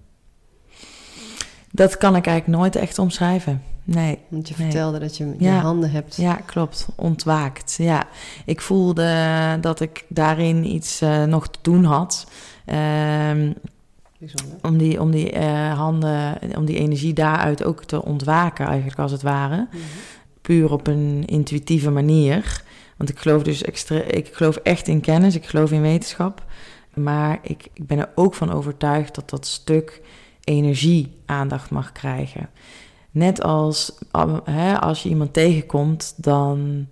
A: Dat kan ik eigenlijk nooit echt omschrijven. Nee.
B: Want je
A: nee.
B: vertelde dat je je
A: Ja.
B: handen hebt.
A: Ja, klopt. Ontwaakt. Ja. Ik voelde dat ik daarin iets nog te doen had. Um,
B: Bijzonder.
A: om die, om die uh, handen, om die energie daaruit ook te ontwaken, eigenlijk als het ware.
B: Mm -hmm.
A: Puur op een intuïtieve manier. Want ik geloof dus extra, ik geloof echt in kennis, ik geloof in wetenschap. Maar ik, ik ben er ook van overtuigd dat dat stuk energie aandacht mag krijgen. Net als hè, als je iemand tegenkomt, dan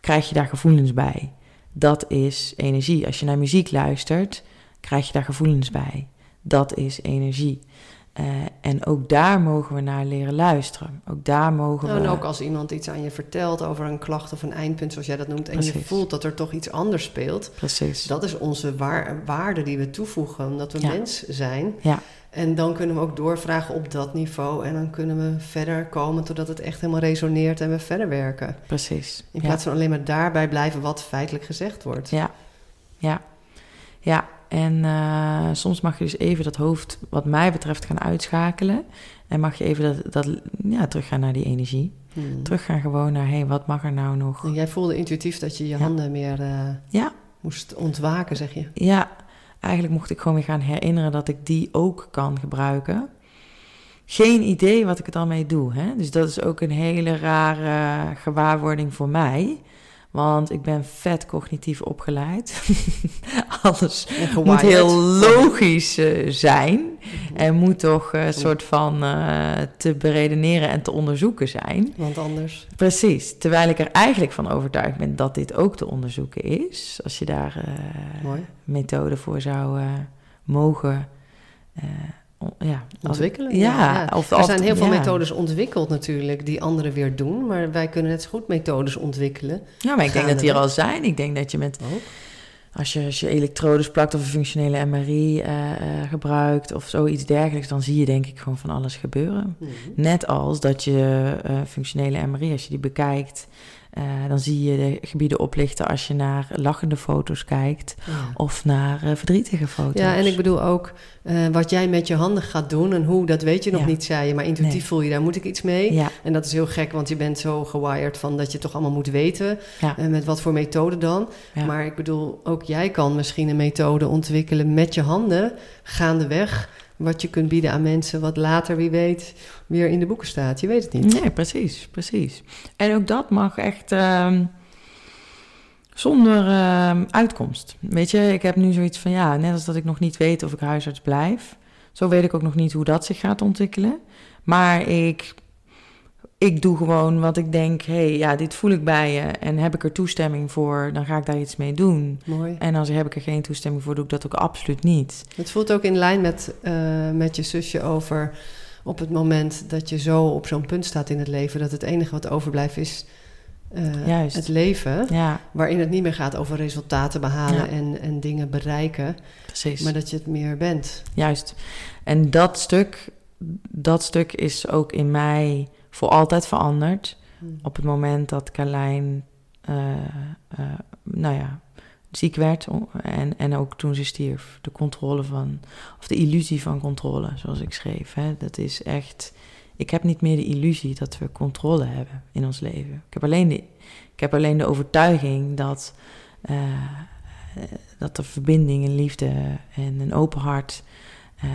A: krijg je daar gevoelens bij. Dat is energie. Als je naar muziek luistert, krijg je daar gevoelens bij. Dat is energie. Uh, en ook daar mogen we naar leren luisteren. Ook daar mogen
B: nou,
A: we.
B: En ook als iemand iets aan je vertelt over een klacht of een eindpunt, zoals jij dat noemt, en je voelt dat er toch iets anders speelt.
A: Precies.
B: Dat is onze waar, waarde die we toevoegen, omdat we
A: Ja.
B: mens zijn.
A: Ja,
B: En dan kunnen we ook doorvragen op dat niveau. En dan kunnen we verder komen totdat het echt helemaal resoneert en we verder werken.
A: precies.
B: In
A: ja.
B: plaats van alleen maar daarbij blijven wat feitelijk gezegd wordt.
A: Ja, ja, ja. En uh, soms mag je dus even dat hoofd, wat mij betreft, gaan uitschakelen. En mag je even dat, dat ja, teruggaan naar die energie.
B: Hmm.
A: Teruggaan gewoon naar, hé, hey, wat mag er nou nog?
B: En jij voelde intuïtief dat je je
A: Ja.
B: handen meer uh,
A: Ja,
B: moest ontwaken, zeg je.
A: ja. Eigenlijk mocht ik gewoon weer gaan herinneren dat ik die ook kan gebruiken. Geen idee wat ik er dan mee doe. Hè? Dus dat is ook een hele rare gewaarwording voor mij. Want ik ben vet cognitief opgeleid. <laughs> Alles moet heel logisch uh, zijn.
B: Mhm.
A: En moet toch een soort van uh, te beredeneren en te onderzoeken zijn.
B: Want anders.
A: Precies. Terwijl ik er eigenlijk van overtuigd ben dat dit ook te onderzoeken is. Als je daar methoden voor zou mogen ja,
B: ontwikkelen.
A: Ja, ja. Of,
B: er zijn heel veel methodes ontwikkeld natuurlijk die anderen weer doen. Maar wij kunnen net zo goed methodes ontwikkelen.
A: Ja, maar ik denk dat die er al zijn. Ik denk dat je met... Als je, als je elektrodes plakt of een functionele MRI uh, uh, gebruikt of zoiets dergelijks, dan zie je denk ik gewoon van alles gebeuren.
B: Mhm.
A: Net als dat je uh, functionele MRI, als je die bekijkt, uh, dan zie je de gebieden oplichten als je naar lachende foto's kijkt
B: Ja.
A: of naar uh, verdrietige foto's.
B: Ja, en ik bedoel ook uh, wat jij met je handen gaat doen en hoe, dat weet je nog
A: Ja.
B: niet, zei je. Maar intuïtief
A: Nee.
B: voel je, daar moet ik iets mee.
A: Ja,
B: En dat is heel gek, want je bent zo gewired van dat je toch allemaal moet weten. En met wat voor methode dan. Maar ik bedoel, ook jij kan misschien een methode ontwikkelen met je handen, gaandeweg. Wat je kunt bieden aan mensen, wat later, wie weet, weer in de boeken staat. Je weet het niet.
A: Nee, precies, precies. En ook dat mag echt ehm, zonder ehm, uitkomst. Weet je, ik heb nu zoiets van ja, net als dat ik nog niet weet of ik huisarts blijf, zo weet ik ook nog niet hoe dat zich gaat ontwikkelen. Maar ik, ik doe gewoon wat ik denk, hé, hey, ja, dit voel ik bij je en heb ik er toestemming voor, dan ga ik daar iets mee doen.
B: Mooi.
A: En als heb ik er geen toestemming voor, doe ik dat ook absoluut niet.
B: Het voelt ook in lijn met, uh, met je zusje over op het moment dat je zo op zo'n punt staat in het leven, dat het enige wat overblijft is eh,
A: Juist.
B: het leven.
A: Ja,
B: Waarin het niet meer gaat over resultaten behalen
A: Ja.
B: en, en dingen bereiken.
A: precies.
B: Maar dat je het meer bent.
A: Juist. En dat stuk, dat stuk is ook in mij voor altijd veranderd. Op het moment dat Carlijn, eh, eh, nou ja, ziek werd en, en ook toen ze stierf. De controle van, of de illusie van controle, zoals ik schreef. Hè. Dat is echt, ik heb niet meer de illusie dat we controle hebben in ons leven. Ik heb alleen de, ik heb alleen de overtuiging dat, eh, dat er verbinding en liefde en een open hart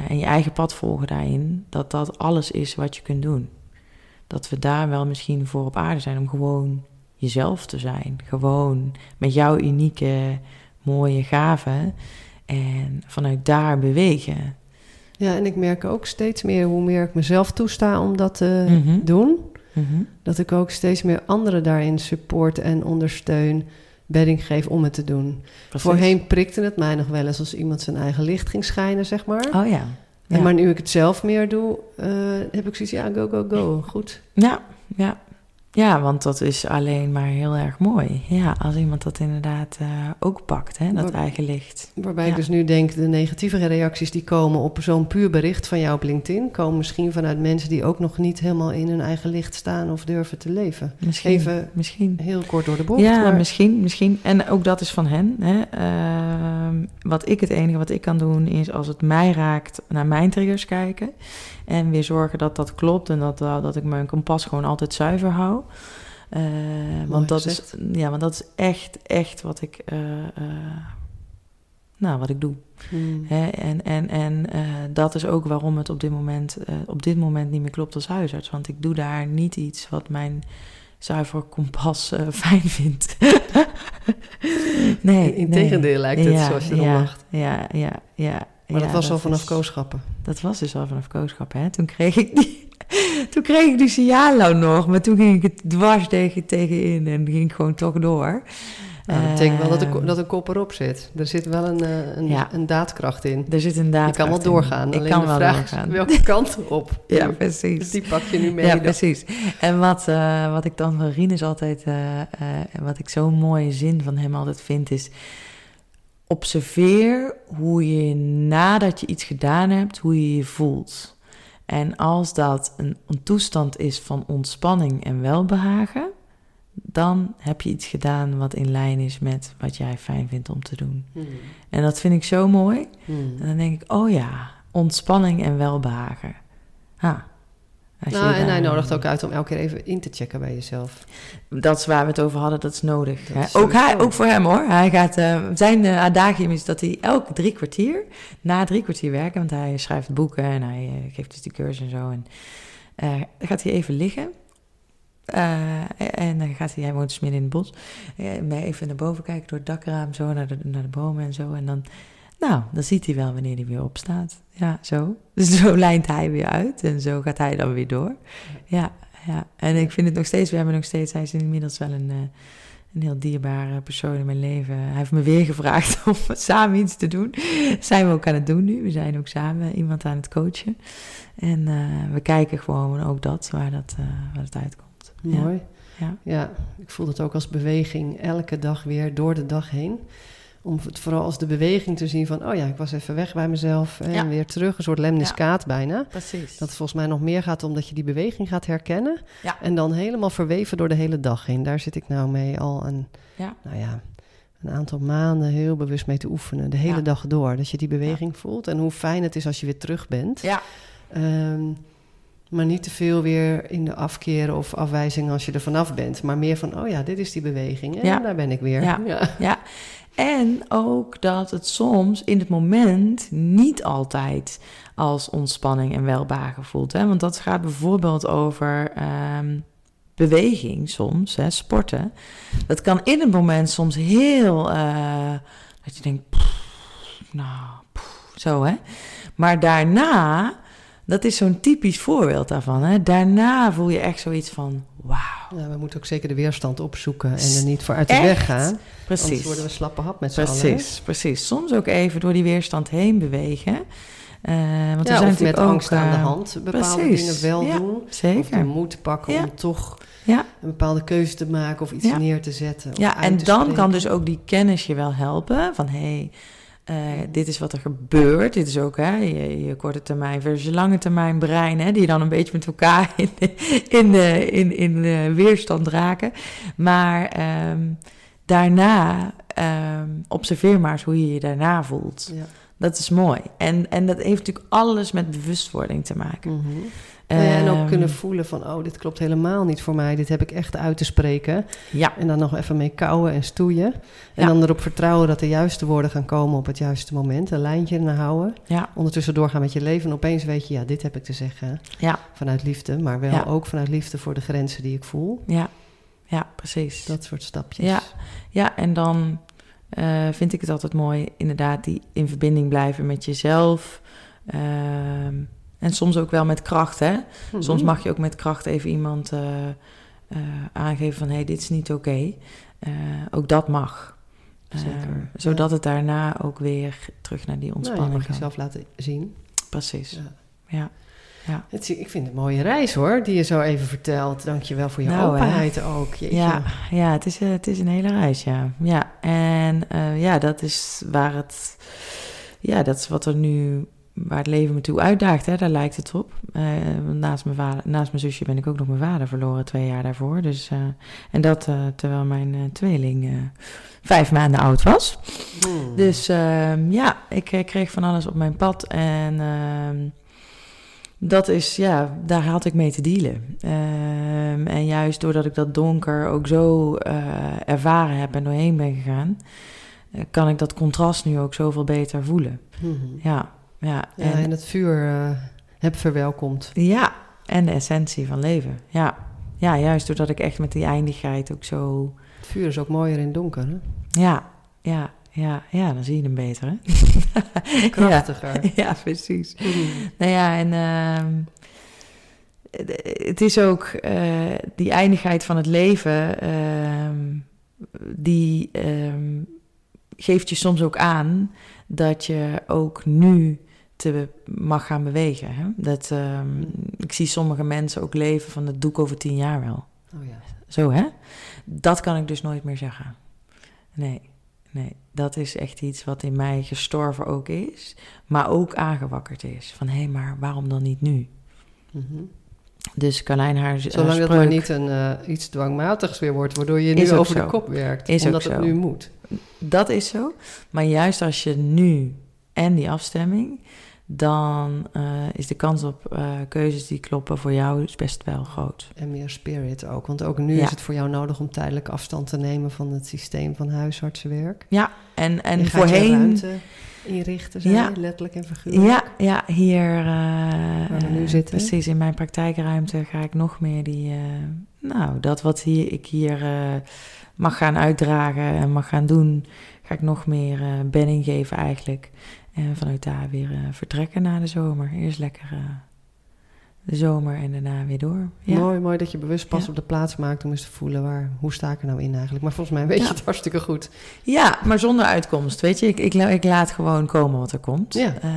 A: en je eigen pad volgen daarin, dat dat alles is wat je kunt doen. Dat we daar wel misschien voor op aarde zijn om gewoon jezelf te zijn. Gewoon met jouw unieke, mooie gaven. En vanuit daar bewegen.
B: Ja, en ik merk ook steeds meer hoe meer ik mezelf toesta om dat te
A: Mhm.
B: doen.
A: Mhm.
B: Dat ik ook steeds meer anderen daarin support en ondersteun, bedding geef om het te doen.
A: Precies.
B: Voorheen prikte het mij nog wel eens als iemand zijn eigen licht ging schijnen, zeg maar.
A: Oh ja.
B: En maar nu ik het zelf meer doe, eh, heb ik zoiets, ja, go, go, go. Goed.
A: ja, ja. Ja, want dat is alleen maar heel erg mooi. Ja, als iemand dat inderdaad eh, ook pakt, hè, dat eigen licht.
B: Waarbij
A: Ja.
B: ik dus nu denk, de negatieve reacties die komen op zo'n puur bericht van jou op LinkedIn, komen misschien vanuit mensen die ook nog niet helemaal in hun eigen licht staan of durven te leven.
A: Misschien.
B: Even
A: misschien.
B: heel kort door de bocht.
A: Ja,
B: maar
A: misschien, misschien. En ook dat is van hen. Hè. Ehm, wat ik het enige wat ik kan doen is als het mij raakt naar mijn triggers kijken. En weer zorgen dat dat klopt en dat, dat dat ik mijn kompas gewoon altijd zuiver hou. Eh, want, dat is, ja, want dat is echt, echt wat ik, eh, eh, nou, wat ik doe.
B: Hmm.
A: Hè? En, en, en eh, dat is ook waarom het op dit, moment, eh, op dit moment niet meer klopt als huisarts. Want ik doe daar niet iets wat mijn zuiver kompas eh, <laughs> fijn vindt. <laughs> nee,
B: Integendeel lijkt het,
A: ja,
B: zoals je
A: ja,
B: lacht.
A: Ja, ja, ja.
B: Maar
A: ja,
B: dat was al vanaf
A: is-
B: kooschappen.
A: Dat was dus al vanaf kooschap, hè. Toen kreeg ik die, <laughs> toen kreeg ik die nog. Maar toen ging ik het dwars tegen, tegenin en ging ik gewoon toch door.
B: Nou, dat betekent wel dat ko-
A: Ehm,
B: dat een kop erop zit. Er zit wel een, eh, een,
A: Ja.
B: een daadkracht in.
A: Er zit inderdaad...
B: Je kan wel doorgaan.
A: Ik
B: alleen
A: kan
B: de
A: wel
B: vraag
A: doorgaan.
B: welke <laughs> kant op.
A: Ja,
B: Dus
A: precies.
B: die pak je nu mee.
A: Ja,
B: dan.
A: precies. En wat, eh, wat ik dan van Rinus altijd, eh, wat ik zo'n mooie zin van hem altijd vind, is observeer hoe je nadat je iets gedaan hebt, hoe je je voelt. En als dat een, een toestand is van ontspanning en welbehagen, dan heb je iets gedaan wat in lijn is met wat jij fijn vindt om te doen.
B: Hmm.
A: En dat vind ik zo mooi.
B: Hmm.
A: En dan denk ik, oh ja, ontspanning en welbehagen. Je
B: Nou, en hij nodigt ook uit om elke keer even in te checken bij jezelf.
A: Dat is waar we het over hadden, dat is nodig.
B: Dat
A: hè.
B: is
A: ook, hij, ook voor hem hoor. Hij gaat, eh, zijn eh, adagium is dat hij elke drie kwartier, na drie kwartier werken, want hij schrijft boeken en hij eh, geeft dus die cursus en zo. En eh, dan gaat hij even liggen. Eh, en dan gaat hij, hij woont dus midden in het bos, eh, mij even naar boven kijken door het dakraam, zo naar de, naar de bomen en zo. En dan, nou, dan ziet hij wel wanneer hij weer opstaat. Ja, zo. Dus zo <laughs> lijnt hij weer uit en zo gaat hij dan weer door. Ja, ja. En ik vind het nog steeds, we hebben nog steeds, hij is inmiddels wel een, eh, een heel dierbare persoon in mijn leven. Hij heeft me weer <laughs> gevraagd om <laughs> samen iets te doen. Dat zijn we ook aan het doen nu. We zijn ook samen iemand aan het coachen. En eh, we kijken gewoon ook dat, waar dat, eh, waar het uitkomt. Ja.
B: Mooi.
A: Ja.
B: Ja, ik voel het ook als beweging elke dag weer door de dag heen. Om het vooral als de beweging te zien van, oh ja, ik was even weg bij mezelf en
A: Ja.
B: weer terug. Een soort lemniscaat bijna.
A: Precies.
B: Dat het volgens mij nog meer gaat omdat je die beweging gaat herkennen.
A: Ja.
B: En dan helemaal verweven door de hele dag heen. Daar zit ik nou mee al een, nou ja, een aantal maanden heel bewust mee te oefenen. De hele dag door. Dat je die beweging voelt. En hoe fijn het is als je weer terug bent.
A: Ja.
B: Ehm, maar niet te veel weer in de afkeren of afwijzing als je er vanaf bent. Maar meer van, oh ja, dit is die beweging. En
A: Ja.
B: daar ben ik weer.
A: Ja. Ja, en ook dat het soms in het moment niet altijd als ontspanning en welbehagen voelt. Hè? Want dat gaat bijvoorbeeld over ehm, beweging soms, hè, sporten. Dat kan in het moment soms heel, eh, dat je denkt, "Pff, nou, pff," zo hè. Maar daarna, dat is zo'n typisch voorbeeld daarvan. Hè? Daarna voel je echt zoiets van, wauw.
B: Ja, we moeten ook zeker de weerstand opzoeken en er niet voor uit de
A: Echt?
B: weg gaan. Anders
A: Precies.
B: worden we slappe hap met z'n allen.
A: Precies, precies. Soms ook even door die weerstand heen bewegen. Uh, want
B: ja,
A: er zijn
B: of met
A: ook,
B: angst aan de
A: eh,
B: hand bepaalde
A: precies.
B: dingen wel
A: Ja,
B: doen. Of de
A: Zeker.
B: moed pakken
A: Ja.
B: om toch
A: Ja.
B: een bepaalde keuze te maken of iets neer te zetten.
A: Ja, en dan
B: spreken.
A: kan dus ook die kennis je wel helpen. Van hé, hey, eh, dit is wat er gebeurt. Dit is ook hè, je, je korte termijn versus je lange termijn brein. Hè, die dan een beetje met elkaar <laughs> in, in, in, in weerstand raken. Maar ehm, daarna ehm, observeer maar eens hoe je je daarna voelt.
B: Ja.
A: Dat is mooi. En, en dat heeft natuurlijk alles met bewustwording te maken.
B: Mhm. Ja, en ook
A: Ehm,
B: kunnen voelen van, oh, dit klopt helemaal niet voor mij. Dit heb ik echt uit te spreken.
A: Ja,
B: En dan nog even mee kauwen en stoeien. En
A: Ja.
B: dan erop vertrouwen dat de juiste woorden gaan komen op het juiste moment. Een lijntje naar houden.
A: ja,
B: Ondertussen doorgaan met je leven. En opeens weet je, ja, dit heb ik te zeggen.
A: ja,
B: Vanuit liefde, maar wel
A: Ja.
B: ook vanuit liefde voor de grenzen die ik voel.
A: ja, ja, precies.
B: Dat soort stapjes.
A: Ja, ja en dan eh, vind ik het altijd mooi, inderdaad, die in verbinding blijven met jezelf. Ehm, en soms ook wel met kracht, hè?
B: Mhm.
A: Soms mag je ook met kracht even iemand eh, eh, aangeven van... hé, hey, dit is niet oké. Eh, ook dat mag.
B: Zeker,
A: zodat het daarna ook weer terug naar die
B: Nou, je
A: ontspanning
B: mag
A: kan.
B: jezelf laten zien.
A: Precies,
B: Ja.
A: ja.
B: Het, ik vind het een mooie reis hoor, die je zo even vertelt. Dank je wel voor je
A: Nou, hè.
B: openheid ook. Jeetje.
A: Ja, ja het, is, het is een hele reis, ja. ja. En ja, dat is waar het... Ja, dat is wat er nu... Waar het leven me toe uitdaagt, hè, daar lijkt het op. Eh, naast, mijn vader, naast mijn zusje ben ik ook nog mijn vader verloren twee jaar daarvoor. Dus, eh, en dat eh, terwijl mijn tweeling vijf maanden oud was.
B: Hmm.
A: Dus ehm, ja, ik kreeg van alles op mijn pad. En ehm, dat is, ja, daar had ik mee te dealen. Ehm, en juist doordat ik dat donker ook zo ervaren heb en doorheen ben gegaan, kan ik dat contrast nu ook zoveel beter voelen. Ja, ja.
B: Ja,
A: en,
B: en het vuur eh, heb verwelkomd.
A: ja, en de essentie van leven. Ja. ja, juist doordat ik echt met die eindigheid ook zo.
B: Het vuur is ook mooier in het donker, hè?
A: Ja, ja, ja, ja, dan zie je hem beter, hè? <laughs>
B: Krachtiger.
A: Ja, ja precies.
B: Mhm.
A: Nou ja, en ehm, het- het is ook eh, die eindigheid van het leven, ehm, die ehm, geeft je soms ook aan dat je ook nu te mag gaan bewegen. Hè? Dat, ehm, ik zie sommige mensen ook leven van dat doe ik over tien jaar wel.
B: Oh ja.
A: Zo hè? Dat kan ik dus nooit meer zeggen. Nee, nee. Dat is echt iets wat in mij gestorven ook is, maar ook aangewakkerd is. Van hé, hey, maar waarom dan niet nu?
B: Mhm.
A: Dus Carlijn haar
B: Zolang
A: haar
B: dat maar niet een, eh, iets dwangmatigs weer wordt, waardoor je nu over
A: zo.
B: de kop werkt.
A: Is
B: omdat het nu moet.
A: Dat is zo. Maar juist als je nu en die afstemming, dan eh, is de kans op eh, keuzes die kloppen voor jou is best wel groot.
B: En meer spirit ook. Want ook nu
A: Ja.
B: is het voor jou nodig om tijdelijk afstand te nemen van het systeem van huisartsenwerk.
A: Ja, en, en
B: je gaat je
A: voorheen.
B: ruimte inrichten,
A: Ja.
B: letterlijk en figuurlijk.
A: Ja, ja, hier. eh,
B: Waar we nu zitten.
A: Precies, in mijn praktijkruimte ga ik nog meer die. nou, dat wat hier, ik hier mag gaan uitdragen en mag gaan doen, ga ik nog meer benning geven eigenlijk. En vanuit daar weer eh, vertrekken na de zomer. Eerst lekker eh, de zomer en daarna weer door. Ja.
B: Mooi, mooi dat je bewust pas
A: Ja.
B: op de plaats maakt om eens te voelen waar, hoe sta ik er nou in eigenlijk. Maar volgens mij weet je het hartstikke goed.
A: ja, maar zonder uitkomst. Weet je, ik, ik, ik laat gewoon komen wat er komt.
B: Ja.
A: Eh,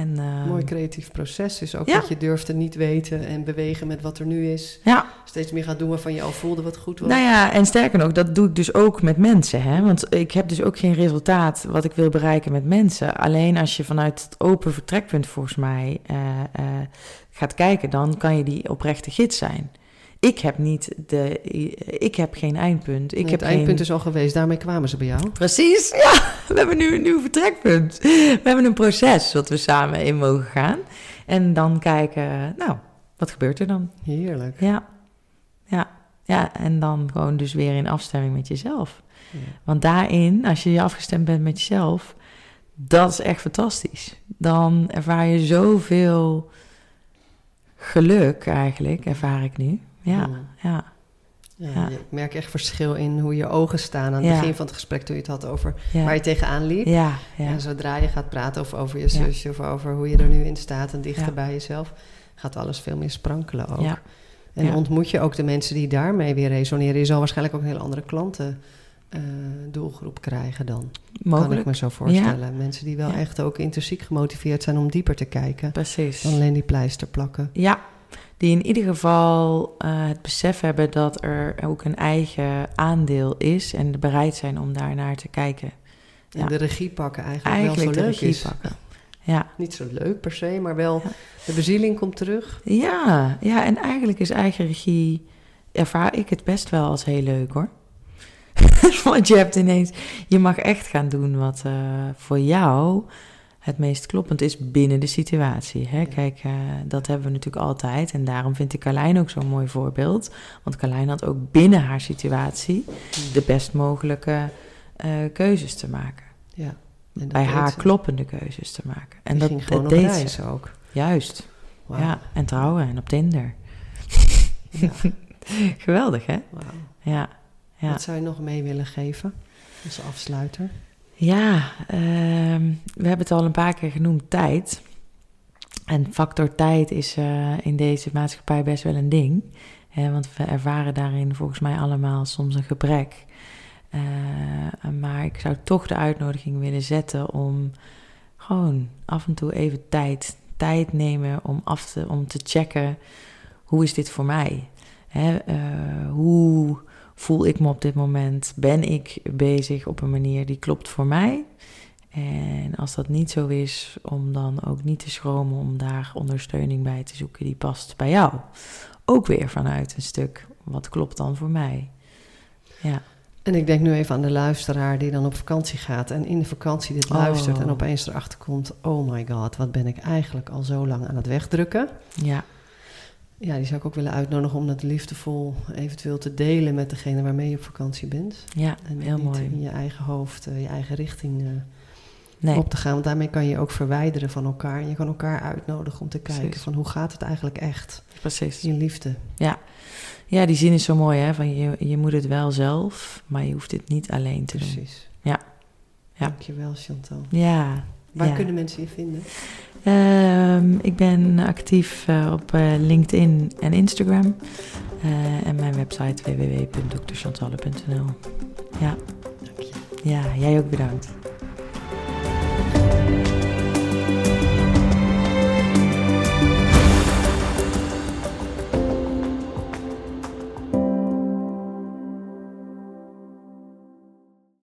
A: en, eh,
B: Mooi creatief proces is ook dat je durft te niet weten en bewegen met wat er nu is.
A: Ja,
B: Steeds meer gaat doen waarvan je al voelde wat goed was.
A: Nou ja, en sterker nog, dat doe ik dus ook met mensen. Hè? Want ik heb dus ook geen resultaat wat ik wil bereiken met mensen. Alleen als je vanuit het open vertrekpunt volgens mij eh, eh, gaat kijken, dan kan je die oprechte gids zijn. Ik heb niet de, ik heb geen eindpunt. Ik
B: Nee,
A: heb
B: het eindpunt
A: geen...
B: is al geweest, daarmee kwamen ze bij jou.
A: Precies, <laughs> ja. We hebben nu een nieuw vertrekpunt. We hebben een proces wat we samen in mogen gaan. En dan kijken, nou, wat gebeurt er dan?
B: Heerlijk.
A: Ja, ja, ja. En dan gewoon dus weer in afstemming met jezelf.
B: Ja.
A: Want daarin, als je je afgestemd bent met jezelf, dat is echt fantastisch. Dan ervaar je zoveel geluk eigenlijk, ervaar ik nu. Ja,
B: Mm.
A: ja,
B: Ja, Ik merk echt verschil in hoe je ogen staan aan het begin van het gesprek toen je het had over waar je tegenaan liep.
A: Ja, ja,
B: En zodra je gaat praten of over je zusje of over hoe je er nu in staat en dichter bij jezelf, gaat alles veel meer sprankelen ook.
A: ja,
B: En ontmoet je ook de mensen die daarmee weer resoneren. Je zal waarschijnlijk ook hele andere klanten eh, doelgroep krijgen dan.
A: Mogelijk.
B: Kan ik me zo voorstellen. Mensen die wel
A: Ja.
B: echt ook intrinsiek gemotiveerd zijn om dieper te kijken.
A: Precies.
B: Dan alleen die pleister plakken.
A: Ja, die in ieder geval eh, het besef hebben dat er ook een eigen aandeel is en bereid zijn om daar naar te kijken.
B: En
A: Ja.
B: de regie pakken eigenlijk,
A: Eigenlijk
B: wel
A: de
B: zo leuk
A: regie
B: is.
A: pakken. <laughs> Ja.
B: Niet zo leuk per se, maar wel
A: Ja.
B: de bezieling komt terug.
A: Ja, ja, en eigenlijk is eigen regie, ervaar ik het best wel als heel leuk hoor. <laughs> Want je hebt ineens, je mag echt gaan doen wat eh, voor jou het meest kloppend is binnen de situatie. Hè? Kijk, eh, dat hebben we natuurlijk altijd. En daarom vind ik Carlijn ook zo'n mooi voorbeeld. Want Carlijn had ook binnen haar situatie de best mogelijke eh, keuzes te maken.
B: Ja.
A: Bij haar
B: ze.
A: kloppende keuzes te maken. En
B: Die
A: dat, deed
B: reis
A: ze.
B: ook.
A: Juist. Ja, en trouwen en op Tinder.
B: Ja. <laughs>
A: Geweldig, hè? Ja. Ja,
B: Wat zou je nog mee willen geven als afsluiter?
A: ja ehm, we hebben het al een paar keer genoemd, tijd. En factor tijd is eh, in deze maatschappij best wel een ding. Hè, want we ervaren daarin volgens mij allemaal soms een gebrek. Eh, maar ik zou toch de uitnodiging willen zetten om gewoon af en toe even tijd, tijd nemen om, af te, om te checken hoe is dit voor mij? Hè, eh, hoe voel ik me op dit moment? Ben ik bezig op een manier die klopt voor mij? En als dat niet zo is, om dan ook niet te schromen om daar ondersteuning bij te zoeken die past bij jou. Ook weer vanuit een stuk, wat klopt dan voor mij? Ja,
B: En ik denk nu even aan de luisteraar die dan op vakantie gaat en in de vakantie dit
A: Oh.
B: luistert en opeens erachter komt: oh my god, wat ben ik eigenlijk al zo lang aan het wegdrukken?
A: ja,
B: Ja, die zou ik ook willen uitnodigen om dat liefdevol eventueel te delen met degene waarmee je op vakantie bent.
A: ja
B: En
A: heel
B: niet
A: mooi.
B: in je eigen hoofd, eh, je eigen richting eh,
A: Nee,
B: op te gaan. Want daarmee kan je ook verwijderen van elkaar. En je kan elkaar uitnodigen om te kijken
A: Precies.
B: van hoe gaat het eigenlijk echt?
A: precies.
B: Je liefde.
A: Ja, die zin is zo mooi, hè? Van je, je moet het wel zelf, maar je hoeft het niet alleen te doen.
B: Precies.
A: Ja. Ja.
B: Dankjewel Chantal.
A: Ja.
B: Waar
A: ja.
B: kunnen mensen je vinden?
A: Ehm, ik ben actief eh, op eh, LinkedIn en Instagram. Eh, en mijn website www.drchantalle.nl. Ja.
B: Dank je.
A: ja, jij ook bedankt.